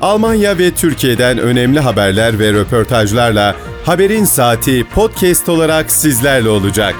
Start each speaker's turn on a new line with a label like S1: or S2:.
S1: Almanya ve Türkiye'den önemli haberler ve röportajlarla Haberin Saati podcast olarak sizlerle olacak.